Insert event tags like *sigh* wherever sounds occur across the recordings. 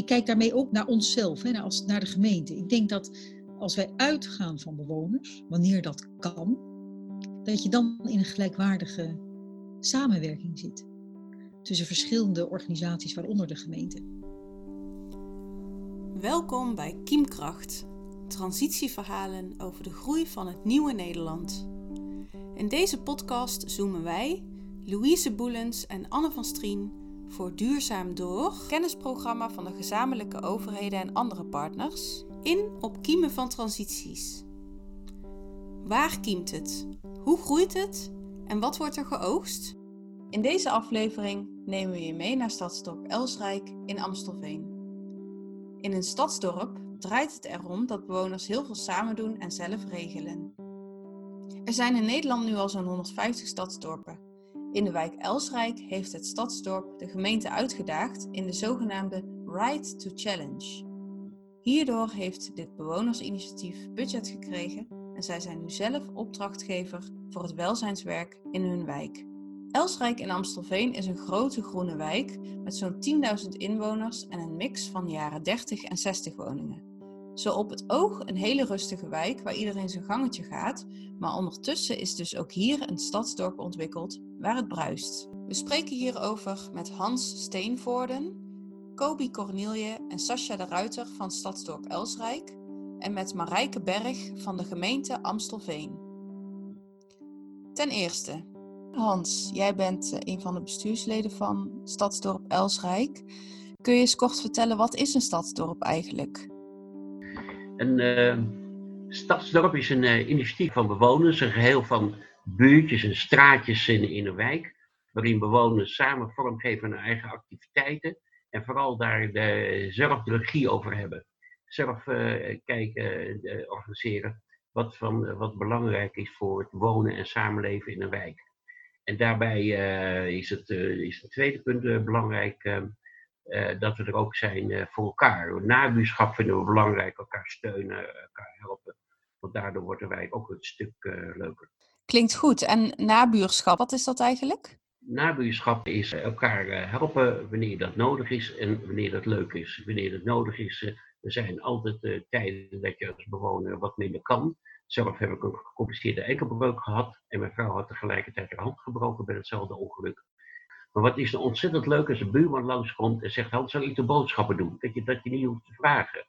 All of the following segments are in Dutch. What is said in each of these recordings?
ik kijk daarmee ook naar onszelf, hè, als, naar de gemeente. Ik denk dat als wij uitgaan van bewoners, wanneer dat kan, dat je dan in een gelijkwaardige samenwerking zit tussen verschillende organisaties, waaronder de gemeente. Welkom bij Kiemkracht, transitieverhalen over de groei van het nieuwe Nederland. In deze podcast zoomen wij, Louise Boelens en Anne van Strien, voor Duurzaam Door, kennisprogramma van de gezamenlijke overheden en andere partners, in op kiemen van transities. Waar kiemt het? Hoe groeit het? En wat wordt er geoogst? In deze aflevering nemen we je mee naar stadsdorp Elsrijk in Amstelveen. In een stadsdorp draait het erom dat bewoners heel veel samen doen en zelf regelen. Er zijn in Nederland nu al zo'n 150 stadsdorpen. In de wijk Elsrijk heeft het stadsdorp de gemeente uitgedaagd in de zogenaamde Right to Challenge. Hierdoor heeft dit bewonersinitiatief budget gekregen en zij zijn nu zelf opdrachtgever voor het welzijnswerk in hun wijk. Elsrijk in Amstelveen is een grote groene wijk met zo'n 10.000 inwoners en een mix van jaren 30 en 60 woningen. Zo op het oog een hele rustige wijk waar iedereen zijn gangetje gaat, maar ondertussen is dus ook hier een stadsdorp ontwikkeld waar het bruist. We spreken hierover met Hans Steenvoorden, Kobi Cornelie en Sascha de Ruiter van Stadsdorp Elsrijk en met Marijke Berg van de gemeente Amstelveen. Ten eerste, Hans, jij bent eh, een van de bestuursleden van Stadsdorp Elsrijk. Kun je eens kort vertellen, wat is een stadsdorp eigenlijk? Een uh, stadsdorp is een uh, initiatief van bewoners, een geheel van buurtjes en straatjes in, in een wijk, waarin bewoners samen vormgeven aan hun eigen activiteiten en vooral daar de, zelf de regie over hebben. Zelf uh, kijken, organiseren wat, van, wat belangrijk is voor het wonen en samenleven in een wijk. En daarbij is, het, is het tweede punt belangrijk uh, dat we er ook zijn uh, voor elkaar. Nabuurschap vinden we belangrijk, elkaar steunen, elkaar helpen. Want daardoor wordt de wijk ook een stuk uh, leuker. Klinkt goed. En nabuurschap, wat is dat eigenlijk? Nabuurschap is elkaar helpen wanneer dat nodig is en wanneer dat leuk is. Wanneer het nodig is, er zijn altijd tijden dat je als bewoner wat minder kan. Zelf heb ik een gecompliceerde enkelbreuk gehad en mijn vrouw had tegelijkertijd haar hand gebroken bij hetzelfde ongeluk. Maar wat is er ontzettend leuk als een buurman langskomt en zegt: Hans, zal ik de boodschappen doen? Dat je, dat je niet hoeft te vragen.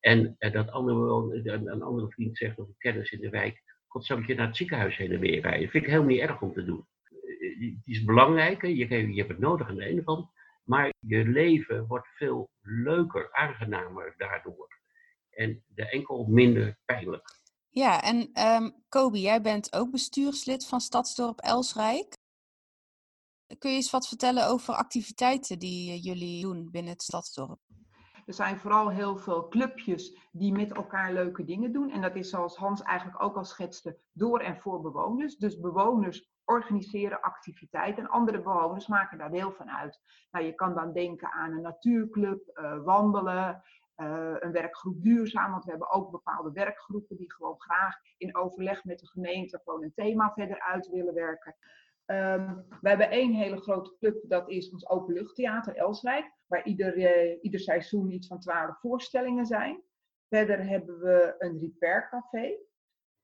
En, en dat andere, een, een andere vriend zegt, of een kennis in de wijk: God, zal ik je naar het ziekenhuis heen en weer rijden? Dat vind ik helemaal niet erg om te doen. Het is belangrijk, je, je hebt het nodig aan de ene kant, maar je leven wordt veel leuker, aangenamer daardoor. En de enkel minder pijnlijk. Ja, en um, jij bent ook bestuurslid van Stadsdorp Elsrijk. Kun je eens wat vertellen over activiteiten die eh, jullie doen binnen het stadsdorp? Er zijn vooral heel veel clubjes die met elkaar leuke dingen doen. En dat is zoals Hans eigenlijk ook al schetste, door en voor bewoners. Dus bewoners organiseren activiteiten en andere bewoners maken daar deel van uit. Nou, je kan dan denken aan een natuurclub, uh, wandelen, uh, een werkgroep duurzaam. Want we hebben ook bepaalde werkgroepen die gewoon graag in overleg met de gemeente gewoon een thema verder uit willen werken. Um, we hebben één hele grote club, dat is ons Openluchttheater Elswijk, waar ieder, uh, ieder seizoen iets van twaalf voorstellingen zijn. Verder hebben we een repair café.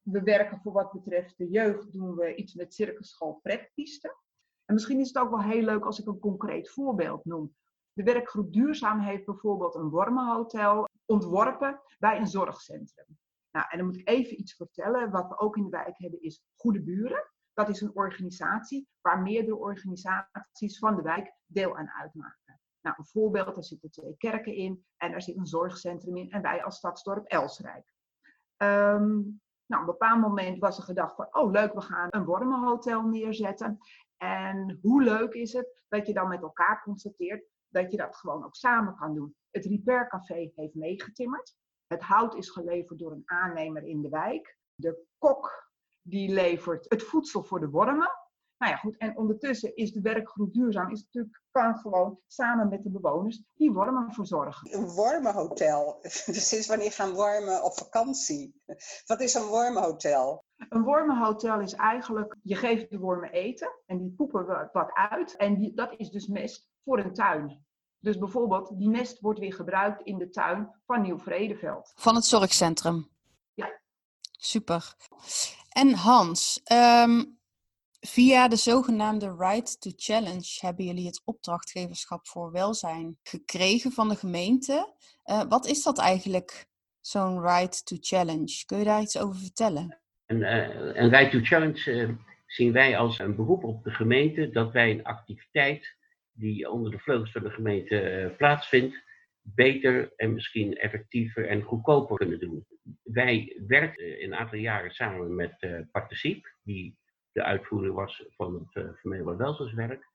We werken voor wat betreft de jeugd, doen we iets met circusschool pretpiste. En misschien is het ook wel heel leuk als ik een concreet voorbeeld noem. De werkgroep Duurzaam heeft bijvoorbeeld een wormenhotel ontworpen bij een zorgcentrum. Nou, en dan moet ik even iets vertellen. Wat we ook in de wijk hebben is goede buren. Dat is een organisatie waar meerdere organisaties van de wijk deel aan uitmaken. Nou, een voorbeeld, er zitten twee kerken in en er zit een zorgcentrum in en wij als stadsdorp Elsrijk. Um, nou, op een bepaald moment was er gedacht van, oh leuk, we gaan een wormenhotel neerzetten. En hoe leuk is het dat je dan met elkaar constateert dat je dat gewoon ook samen kan doen. Het Repair Café heeft meegetimmerd. Het hout is geleverd door een aannemer in de wijk. De kok die levert het voedsel voor de wormen. Nou ja, goed. En ondertussen is de werkgroep duurzaam, is natuurlijk, kan gewoon samen met de bewoners die wormen verzorgen. Een wormenhotel. *laughs* Dus sinds wanneer gaan wormen op vakantie? Wat is een wormenhotel? Een wormenhotel is eigenlijk, je geeft de wormen eten en die poepen wat uit. En die, dat is dus mest voor een tuin. Dus bijvoorbeeld, die mest wordt weer gebruikt in de tuin van Nieuw Vredeveld. Van het zorgcentrum? Ja. Super. En Hans, ehm, via de zogenaamde Right to Challenge hebben jullie het opdrachtgeverschap voor welzijn gekregen van de gemeente. Uh, wat is dat eigenlijk, zo'n Right to Challenge? Kun je daar iets over vertellen? Een, uh, een Right to Challenge uh, zien wij als een beroep op de gemeente dat wij een activiteit die onder de vleugels van de gemeente plaatsvindt, beter en misschien effectiever en goedkoper kunnen doen. Wij werken een aantal jaren samen met uh, Participe, die de uitvoering was van het uh, welzijnswerk.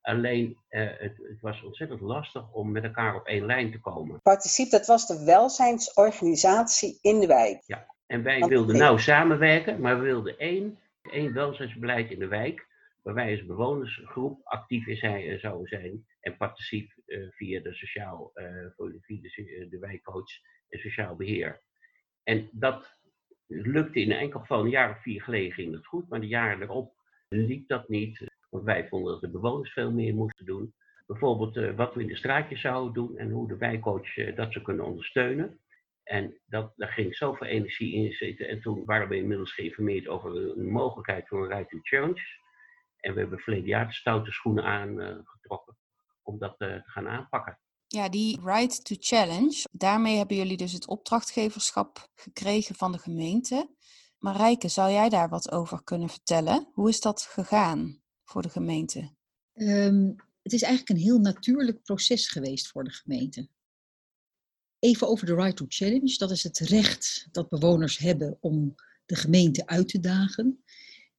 Alleen uh, het, het, was ontzettend lastig om met elkaar op één lijn te komen. Participe, dat was de welzijnsorganisatie in de wijk. Ja, en wij wilden nauw samenwerken, maar we wilden één, één welzijnsbeleid in de wijk, waar wij als bewonersgroep actief in zijn, zouden zijn en participe uh, via de sociaal, uh, via de, de wijkcoach en sociaal beheer. En dat lukte in enkel geval een jaar of vier geleden ging het goed, maar de jaren erop liep dat niet. Want wij vonden dat de bewoners veel meer moesten doen. Bijvoorbeeld wat we in de straatjes zouden doen en hoe de wijkcoach dat ze kunnen ondersteunen. En dat, daar ging zoveel energie in zitten. En toen waren we inmiddels geïnformeerd over de mogelijkheid voor een Right Challenge. En we hebben verleden jaar de stoute schoenen aangetrokken om dat uh, te gaan aanpakken. Ja, die Right to Challenge, daarmee hebben jullie dus het opdrachtgeverschap gekregen van de gemeente. Marijke, zou jij daar wat over kunnen vertellen? Hoe is dat gegaan voor de gemeente? Um, het is eigenlijk een heel natuurlijk proces geweest voor de gemeente. Even over de Right to Challenge. Dat is het recht dat bewoners hebben om de gemeente uit te dagen.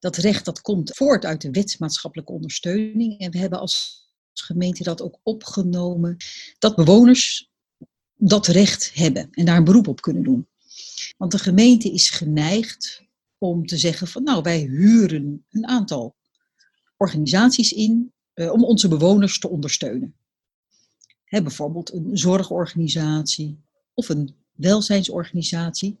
Dat recht dat komt voort uit de wetsmaatschappelijke ondersteuning. En we hebben als gemeente dat ook opgenomen, dat bewoners dat recht hebben en daar een beroep op kunnen doen. Want de gemeente is geneigd om te zeggen van nou wij huren een aantal organisaties in uh, om onze bewoners te ondersteunen. Bijvoorbeeld een zorgorganisatie of een welzijnsorganisatie.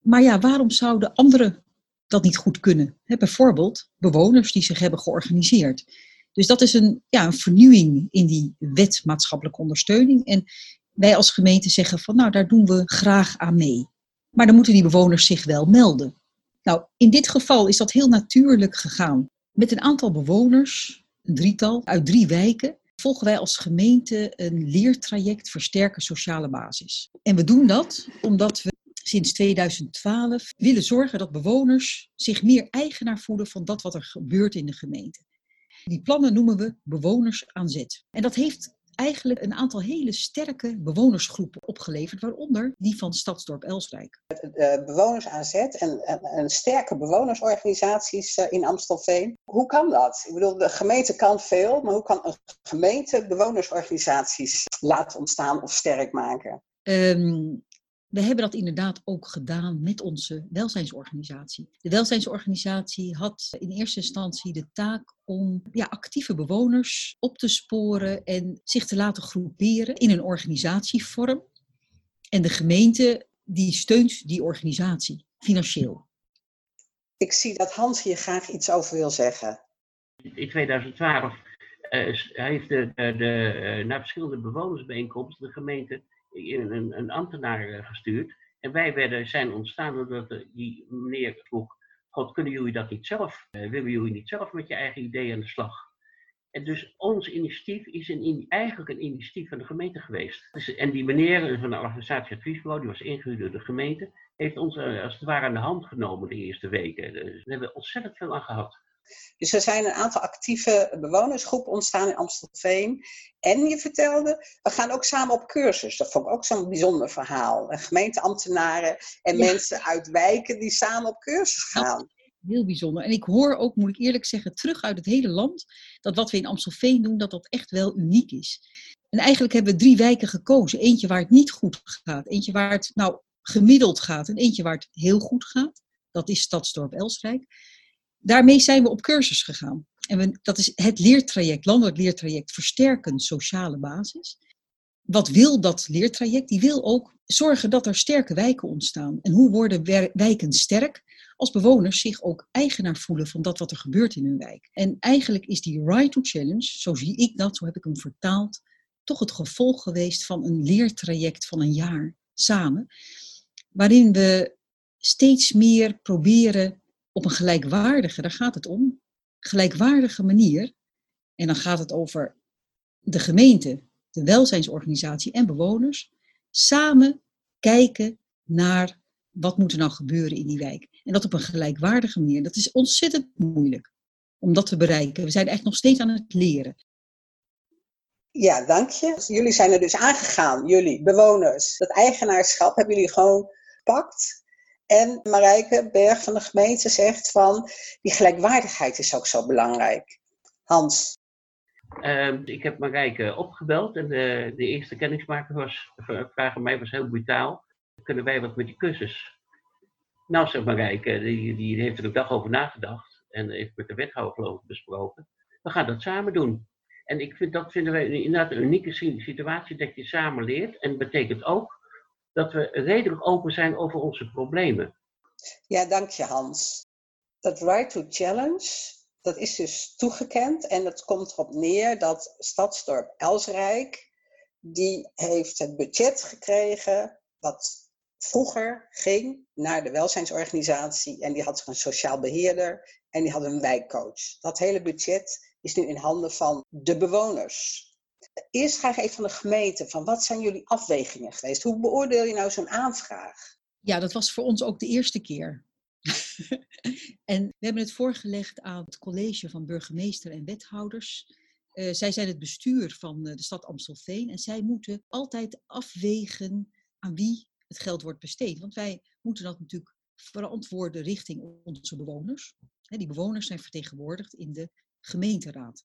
Maar ja, waarom zouden anderen dat niet goed kunnen? Bijvoorbeeld bewoners die zich hebben georganiseerd. Dus dat is een, ja, een vernieuwing in die wet maatschappelijke ondersteuning. En wij als gemeente zeggen van nou, daar doen we graag aan mee. Maar dan moeten die bewoners zich wel melden. Nou, in dit geval is dat heel natuurlijk gegaan. Met een aantal bewoners, een drietal, uit drie wijken, volgen wij als gemeente een leertraject versterken sociale basis. En we doen dat omdat we sinds 2012 willen zorgen dat bewoners zich meer eigenaar voelen van dat wat er gebeurt in de gemeente. Die plannen noemen we bewoners aan zet. En dat heeft eigenlijk een aantal hele sterke bewonersgroepen opgeleverd, waaronder die van Stadsdorp Elswijk. De bewoners aan zet en, en, en sterke bewonersorganisaties in Amstelveen. Hoe kan dat? Ik bedoel, de gemeente kan veel, maar hoe kan een gemeente bewonersorganisaties laten ontstaan of sterk maken? Um, we hebben dat inderdaad ook gedaan met onze welzijnsorganisatie. De welzijnsorganisatie had in eerste instantie de taak om ja, actieve bewoners op te sporen en zich te laten groeperen in een organisatievorm. En de gemeente die steunt die organisatie financieel. Ik zie dat Hans hier graag iets over wil zeggen. In 2012 uh, heeft de, de, de, naar verschillende bewonersbijeenkomsten de gemeente een, een, ambtenaar eh, gestuurd. En wij werden, zijn ontstaan doordat die meneer vroeg, God, kunnen jullie dat niet zelf? Uh, willen jullie niet zelf met je eigen ideeën aan de slag? En dus ons initiatief is een, eigenlijk een initiatief van de gemeente geweest. Dus, en die meneer van de organisatie Adviesbureau, die was ingehuurd door de gemeente, heeft ons als het ware aan de hand genomen de eerste weken. Dus we hebben ontzettend veel aan gehad. Dus er zijn een aantal actieve bewonersgroepen ontstaan in Amstelveen. En je vertelde, we gaan ook samen op cursus. Dat vond ik ook zo'n bijzonder verhaal. Gemeenteambtenaren en ja. mensen uit wijken die samen op cursus gaan. Heel bijzonder. En ik hoor ook, moet ik eerlijk zeggen, terug uit het hele land, dat wat we in Amstelveen doen, dat dat echt wel uniek is. En eigenlijk hebben we drie wijken gekozen. Eentje waar het niet goed gaat, eentje waar het nou gemiddeld gaat en eentje waar het heel goed gaat. Dat is Stadsdorp Elsrijk daarmee zijn we op cursus gegaan. En we, dat is het leertraject, landelijk leertraject Versterken Sociale Basis. Wat wil dat leertraject? Die wil ook zorgen dat er sterke wijken ontstaan. En hoe worden wijken sterk? Als bewoners zich ook eigenaar voelen van dat wat er gebeurt in hun wijk. En eigenlijk is die Right to Challenge, zo zie ik dat, zo heb ik hem vertaald, toch het gevolg geweest van een leertraject van een jaar samen, waarin we steeds meer proberen op een gelijkwaardige, daar gaat het om, gelijkwaardige manier, en dan gaat het over de gemeente, de welzijnsorganisatie en bewoners, samen kijken naar wat moet er nou gebeuren in die wijk. En dat op een gelijkwaardige manier. Dat is ontzettend moeilijk om dat te bereiken. We zijn echt nog steeds aan het leren. Ja, dank je. Jullie zijn er dus aangegaan, jullie bewoners. Dat eigenaarschap hebben jullie gewoon gepakt. En Marijke Berg van de gemeente zegt van die gelijkwaardigheid is ook zo belangrijk. Hans. Uh, ik heb Marijke opgebeld en de, de eerste kennismaker was, vraag aan mij was heel brutaal. Kunnen wij wat met die cursus? Nou, zegt Marijke, die, die heeft er een dag over nagedacht en heeft met de wethouder geloof ik besproken. We gaan dat samen doen. En ik vind, dat vinden wij inderdaad een unieke situatie dat je samen leert. En betekent ook dat we redelijk open zijn over onze problemen. Ja, dank je Hans. Dat Right to Challenge, dat is dus toegekend en het komt erop neer dat Stadsdorp Elsrijk, die heeft het budget gekregen wat vroeger ging naar de welzijnsorganisatie en die had een sociaal beheerder en die had een wijkcoach. Dat hele budget is nu in handen van de bewoners. Eerst graag even van de gemeente, van wat zijn jullie afwegingen geweest? Hoe beoordeel je nou zo'n aanvraag? Ja, dat was voor ons ook de eerste keer. *laughs* en we hebben het voorgelegd aan het college van burgemeester en wethouders. Uh, zij zijn het bestuur van uh, de stad Amstelveen en zij moeten altijd afwegen aan wie het geld wordt besteed. Want wij moeten dat natuurlijk verantwoorden richting onze bewoners. die bewoners zijn vertegenwoordigd in de gemeenteraad.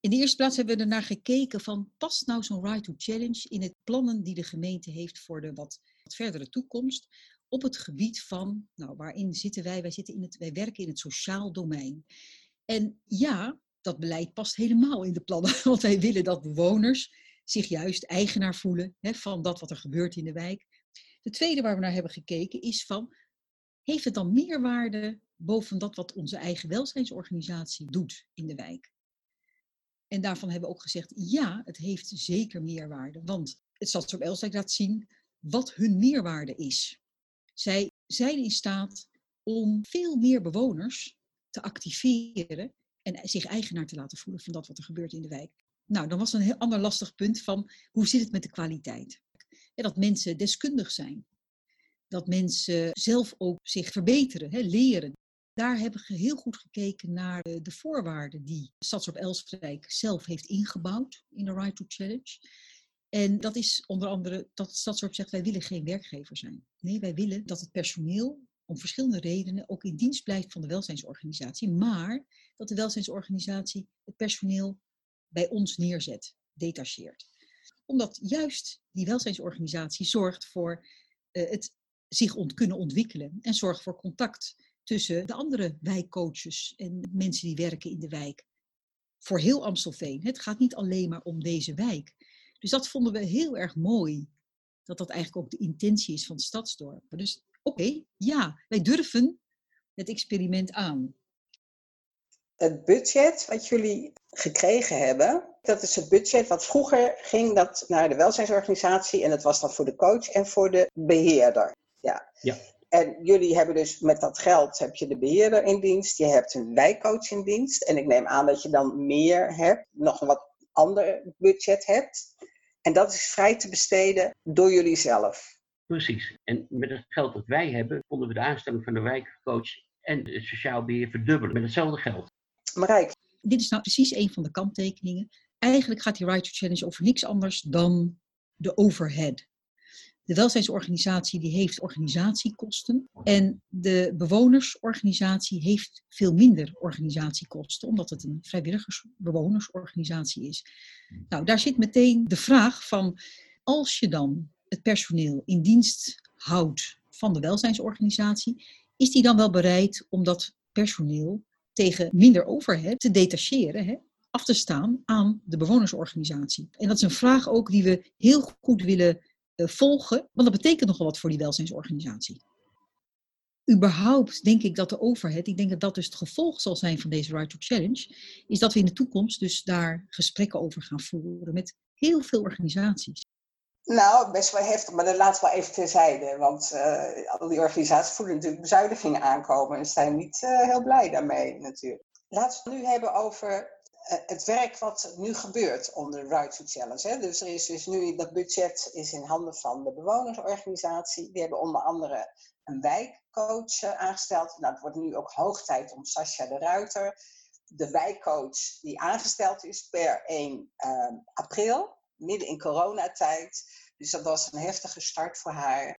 In de eerste plaats hebben we ernaar gekeken van past nou zo'n Right to Challenge in het plannen die de gemeente heeft voor de wat, verdere toekomst op het gebied van, nou waarin zitten wij? Wij, zitten in het, wij werken in het sociaal domein. En ja, dat beleid past helemaal in de plannen, *laughs* want wij willen dat bewoners zich juist eigenaar voelen hè, van dat wat er gebeurt in de wijk. De tweede waar we naar hebben gekeken is van, heeft het dan meerwaarde boven dat wat onze eigen welzijnsorganisatie doet in de wijk? En daarvan hebben we ook gezegd, ja, het heeft zeker meerwaarde. Want het Stadsdorp Elsdijk laat zien wat hun meerwaarde is. Zij zijn in staat om veel meer bewoners te activeren en zich eigenaar te laten voelen van dat wat er gebeurt in de wijk. Nou, dan was een heel ander lastig punt van hoe zit het met de kwaliteit? Dat mensen deskundig zijn. Dat mensen zelf ook zich verbeteren, hè, leren. Daar hebben we heel goed gekeken naar de voorwaarden die Stadsdorp Elsdijk zelf heeft ingebouwd in de Right to Challenge. En dat is onder andere dat Stadsdorp zegt, wij willen geen werkgever zijn. Nee, wij willen dat het personeel om verschillende redenen ook in dienst blijft van de welzijnsorganisatie, maar dat de welzijnsorganisatie het personeel bij ons neerzet, detacheert. Omdat juist die welzijnsorganisatie zorgt voor uh, het zich kunnen ontwikkelen en zorgt voor contact tussen de andere wijkcoaches en mensen die werken in de wijk. Voor heel Amstelveen. Het gaat niet alleen maar om deze wijk. Dus dat vonden we heel erg mooi. Dat dat eigenlijk ook de intentie is van Stadsdorp. Dus oké, ja, wij durven het experiment aan. Het budget wat jullie gekregen hebben, dat is het budget wat vroeger ging dat naar de welzijnsorganisatie en dat was dan voor de coach en voor de beheerder. Ja. ja. En jullie hebben dus met dat geld, heb je de beheerder in dienst, je hebt een wijkcoach in dienst. En ik neem aan dat je dan meer hebt, nog een wat ander budget hebt. En dat is vrij te besteden door jullie zelf. Precies. En met het geld dat wij hebben, konden we de aanstelling van de wijkcoach en het sociaal beheer verdubbelen met hetzelfde geld. Marijk. Dit is nou precies een van de kanttekeningen. Eigenlijk gaat die Right to Challenge over niks anders dan de overhead. De welzijnsorganisatie die heeft organisatiekosten en de bewonersorganisatie heeft veel minder organisatiekosten, omdat het een vrijwilligersbewonersorganisatie is. Nou, daar zit meteen de vraag van, als je dan het personeel in dienst houdt van de welzijnsorganisatie, is die dan wel bereid om dat personeel tegen minder overhead te detacheren, hè, af te staan aan de bewonersorganisatie? En dat is een vraag ook die we heel goed willen volgen, want dat betekent nogal wat voor die welzijnsorganisatie. überhaupt denk ik dat de overheid, ik denk dat dat dus het gevolg zal zijn van deze Right to Challenge, is dat we in de toekomst dus daar gesprekken over gaan voeren met heel veel organisaties. Nou, best wel heftig, maar dat laten we even terzijde. Want uh, al die organisaties voelen natuurlijk bezuinigingen aankomen en zijn niet uh, heel blij daarmee natuurlijk. Laten we het nu hebben over het werk wat nu gebeurt onder de Right to Challenge. Hè. Dus er is dus nu dat budget is in handen van de bewonersorganisatie. Die hebben onder andere een wijkcoach aangesteld. Nou, het wordt nu ook hoog tijd om Sascha de Ruiter, de wijkcoach die aangesteld is per 1 april midden in coronatijd. Dus dat was een heftige start voor haar.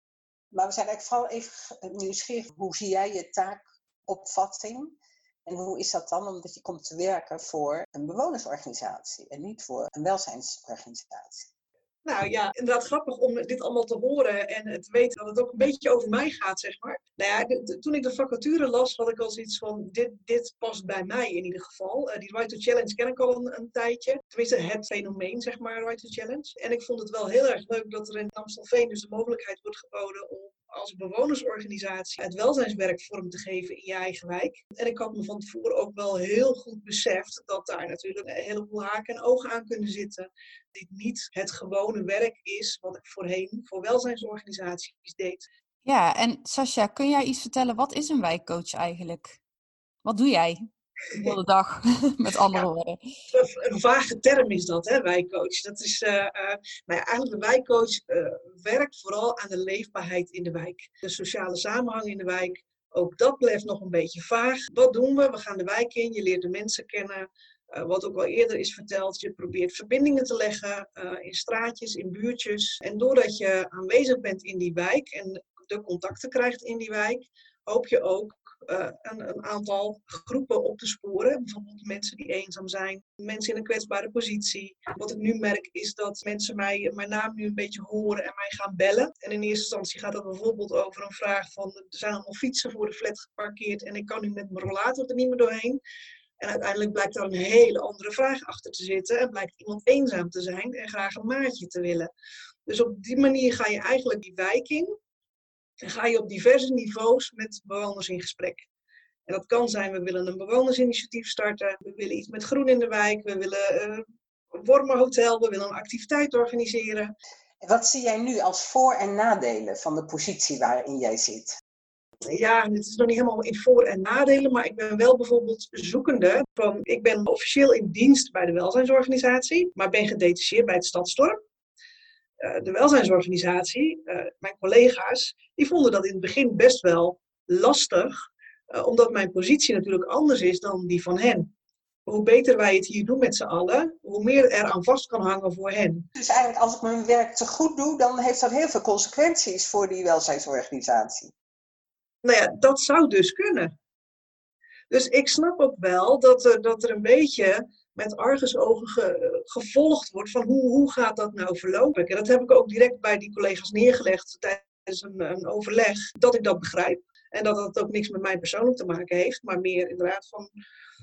Maar we zijn eigenlijk vooral even nieuwsgierig. Hoe zie jij je taakopvatting? En hoe is dat dan omdat je komt te werken voor een bewonersorganisatie en niet voor een welzijnsorganisatie? Nou ja, inderdaad grappig om dit allemaal te horen en te weten dat het ook een beetje over mij gaat, zeg maar. Nou ja, toen ik de vacature las, had ik al zoiets van, dit, dit past bij mij in ieder geval. Uh, die Right to Challenge ken ik al een, een, tijdje. Tenminste, het fenomeen, zeg maar, Right to Challenge. En ik vond het wel heel erg leuk dat er in Amstelveen dus de mogelijkheid wordt geboden om als bewonersorganisatie het welzijnswerk vorm te geven in je eigen wijk. En ik had me van tevoren ook wel heel goed beseft dat daar natuurlijk een heleboel haken en ogen aan kunnen zitten. Dit niet het gewone werk is wat ik voorheen voor welzijnsorganisaties deed. Ja, en Sascha, kun jij iets vertellen? Wat is een wijkcoach eigenlijk? Wat doe jij? De hele dag, *laughs* met andere ja, woorden. Een vage term is dat, hè, wijkcoach. Dat is, uh, eigenlijk de wijkcoach uh, werkt vooral aan de leefbaarheid in de wijk. De sociale samenhang in de wijk, ook dat blijft nog een beetje vaag. Wat doen we? We gaan de wijk in, je leert de mensen kennen. wat ook al eerder is verteld, je probeert verbindingen te leggen in straatjes, in buurtjes. En doordat je aanwezig bent in die wijk en de contacten krijgt in die wijk, hoop je ook uh, een, een, aantal groepen op te sporen. Bijvoorbeeld mensen die eenzaam zijn, mensen in een kwetsbare positie. Wat ik nu merk is dat mensen mij, mijn naam nu een beetje horen en mij gaan bellen. En in eerste instantie gaat het bijvoorbeeld over een vraag van er zijn allemaal fietsen voor de flat geparkeerd en ik kan nu met mijn rollator er niet meer doorheen. En uiteindelijk blijkt daar een hele andere vraag achter te zitten. En blijkt iemand eenzaam te zijn en graag een maatje te willen. Dus op die manier ga je eigenlijk die wijk En ga je op diverse niveaus met bewoners in gesprek. En dat kan zijn, we willen een bewonersinitiatief starten, we willen iets met groen in de wijk, we willen uh, een wormenhotel, we willen een activiteit organiseren. Wat zie jij nu als voor- en nadelen van de positie waarin jij zit? Ja, het is nog niet helemaal in voor- en nadelen, maar ik ben wel bijvoorbeeld zoekende. Van, ik ben officieel in dienst bij de welzijnsorganisatie, maar ben gedetacheerd bij het stadsdorp. Eh, de welzijnsorganisatie, uh, mijn collega's, die vonden dat in het begin best wel lastig, uh, omdat mijn positie natuurlijk anders is dan die van hen. Hoe beter wij het hier doen met z'n allen, hoe meer er aan vast kan hangen voor hen. Dus eigenlijk als ik mijn werk te goed doe, dan heeft dat heel veel consequenties voor die welzijnsorganisatie. Nou ja, dat zou dus kunnen. Dus ik snap ook wel dat er, dat er een beetje met argusogen ge, gevolgd wordt van hoe, hoe gaat dat nou verlopen. En dat heb ik ook direct bij die collega's neergelegd tijdens een, een overleg, dat ik dat begrijp. En dat het ook niks met mij persoonlijk te maken heeft, maar meer inderdaad van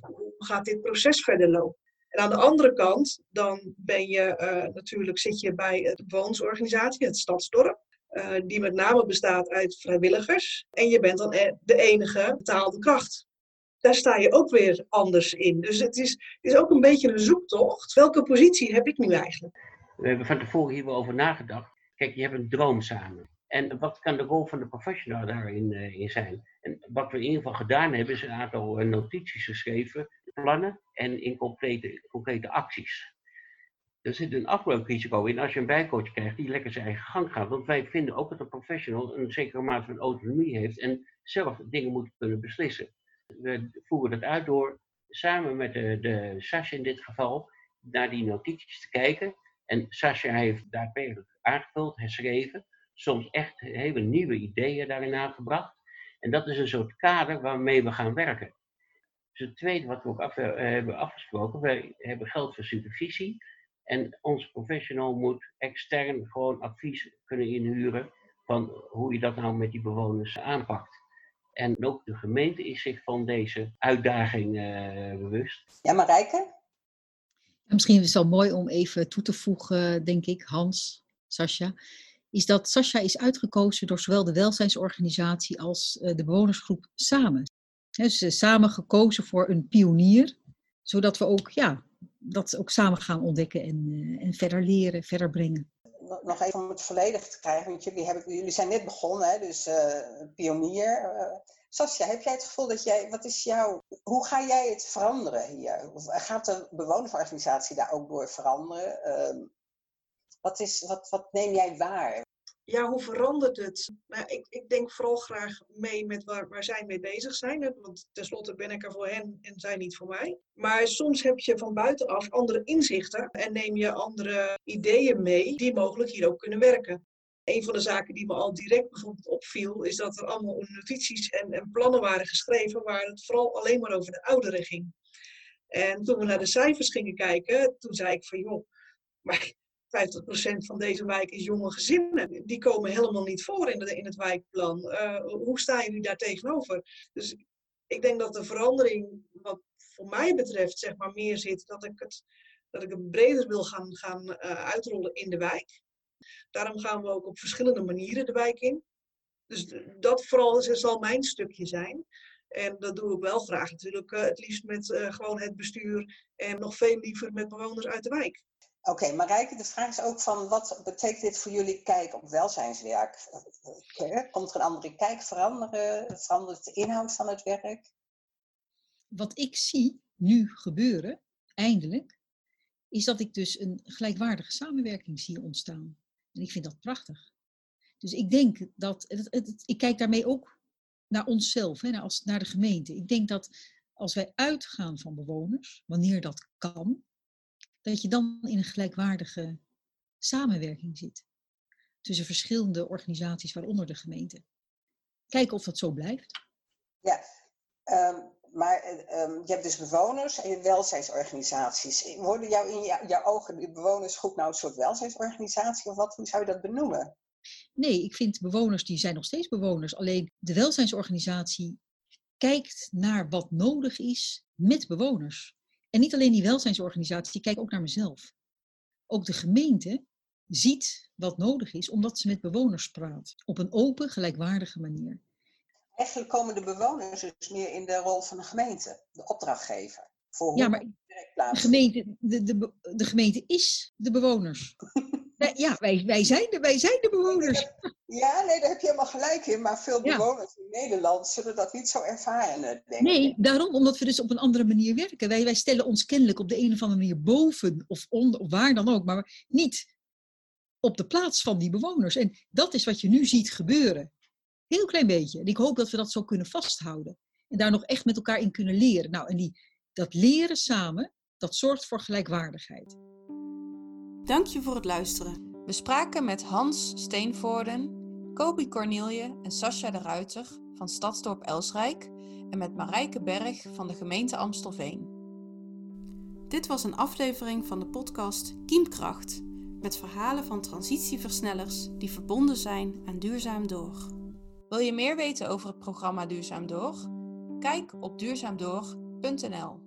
hoe gaat dit proces verder lopen. En aan de andere kant, dan ben je uh, natuurlijk, zit je bij de bewonersorganisatie, het Stadsdorp. Uh, die met name bestaat uit vrijwilligers. En je bent dan e-, de enige betaalde kracht daar sta je ook weer anders in. Dus het is, het is ook een beetje een zoektocht. Welke positie heb ik nu eigenlijk? We hebben van tevoren hier over nagedacht. Kijk, je hebt een droom samen. En wat kan de rol van de professional daarin uh, in zijn? En wat we in ieder geval gedaan hebben, is een aantal uh, notities geschreven, plannen en in concrete, concrete acties. Er zit een aflooprisico in als je een bijcoach krijgt die lekker zijn eigen gang gaat. Want wij vinden ook dat een professional een zekere mate van autonomie heeft en zelf dingen moet kunnen beslissen. We voeren het uit door samen met de, de in dit geval naar die notities te kijken. En Sascha heeft daadwerkelijk aangevuld, herschreven, soms echt hele nieuwe ideeën daarin aangebracht. En dat is een soort kader waarmee we gaan werken. Dus het tweede wat we ook uh, hebben afgesproken, we hebben geld voor supervisie. En onze professional moet extern gewoon advies kunnen inhuren van hoe je dat nou met die bewoners aanpakt. En ook de gemeente is zich van deze uitdaging uh, bewust. Ja, Marijke? Misschien is het wel mooi om even toe te voegen, denk ik, Hans, Sascha, is dat Sascha is uitgekozen door zowel de welzijnsorganisatie als eh, de bewonersgroep samen. Dus samen gekozen voor een pionier, zodat we ook, ja, dat ook samen gaan ontdekken en, uh, en verder leren, verder brengen. Nog even om het volledig te krijgen, want jullie, hebben, jullie zijn net begonnen, hè, dus uh, pionier. Sascha, heb jij het gevoel dat jij, wat is jouw, hoe ga jij het veranderen hier? Gaat de bewonersorganisatie daar ook door veranderen? Ehm, wat, is, wat, wat neem jij waar? Ja, hoe verandert het? Nou, ik, ik denk vooral graag mee met waar, waar zij mee bezig zijn. Want tenslotte ben ik er voor hen en zij niet voor mij. Maar soms heb je van buitenaf andere inzichten en neem je andere ideeën mee die mogelijk hier ook kunnen werken. Een van de zaken die me al direct bijvoorbeeld opviel, is dat er allemaal notities en, en plannen waren geschreven waar het vooral alleen maar over de ouderen ging. En toen we naar de cijfers gingen kijken, toen zei ik van joh, maar 50% van deze wijk is jonge gezinnen. Die komen helemaal niet voor in, de, in het wijkplan. Uh, hoe staan jullie daar tegenover? Dus ik denk dat de verandering, wat voor mij betreft, zeg maar meer zit dat ik het, dat ik het breder wil gaan, gaan uh, uitrollen in de wijk. Daarom gaan we ook op verschillende manieren de wijk in. Dus dat vooral zal mijn stukje zijn. En dat doe ik wel graag natuurlijk, uh, het liefst met gewoon het bestuur en nog veel liever met bewoners uit de wijk. Oké, okay, Marijke, de vraag is ook van wat betekent dit voor jullie kijk op welzijnswerk? Komt er een andere kijk veranderen? Verandert de inhoud van het werk? Wat ik zie nu gebeuren, eindelijk, is dat ik dus een gelijkwaardige samenwerking zie ontstaan. En ik vind dat prachtig. Dus ik denk dat, het, ik kijk daarmee ook naar onszelf, hè, als, naar de gemeente. Ik denk dat als wij uitgaan van bewoners, wanneer dat kan, dat je dan in een gelijkwaardige samenwerking zit. Tussen verschillende organisaties, waaronder de gemeente. Kijken of dat zo blijft. Ja, um, maar um, je hebt dus bewoners en welzijnsorganisaties. Worden jou in jouw ogen de bewonersgroep nou een soort welzijnsorganisatie of wat? Hoe zou je dat benoemen? Nee, ik vind bewoners, die zijn nog steeds bewoners. Alleen de welzijnsorganisatie kijkt naar wat nodig is met bewoners. En niet alleen die welzijnsorganisatie, die kijkt ook naar mezelf. Ook de gemeente ziet wat nodig is, omdat ze met bewoners praat. Op een open, gelijkwaardige manier. Eigenlijk komen de bewoners dus meer in de rol van de gemeente, de opdrachtgever. Voor ja, maar de gemeente, de, de, de gemeente is de bewoners. *laughs* ja, wij, wij, zijn de, wij zijn de bewoners. Ja, nee, daar heb je helemaal gelijk in. Maar veel bewoners in Nederland zullen dat niet zo ervaren, denk ik. Nee, daarom, omdat we dus op een andere manier werken. Wij, wij stellen ons kennelijk op de een of andere manier boven of onder, of waar dan ook, maar niet op de plaats van die bewoners. En dat is wat je nu ziet gebeuren. Heel klein beetje. En ik hoop dat we dat zo kunnen vasthouden. En daar nog echt met elkaar in kunnen leren. Nou, en die, dat leren samen, dat zorgt voor gelijkwaardigheid. Dank je voor het luisteren. We spraken met Hans Steenvoorden, Kobi Cornelie en Sascha de Ruiter van Stadsdorp Elsrijk en met Marijke Berg van de gemeente Amstelveen. Dit was een aflevering van de podcast Kiemkracht met verhalen van transitieversnellers die verbonden zijn aan Duurzaam Door. Wil je meer weten over het programma Duurzaam Door? Kijk op duurzaamdoor.nl.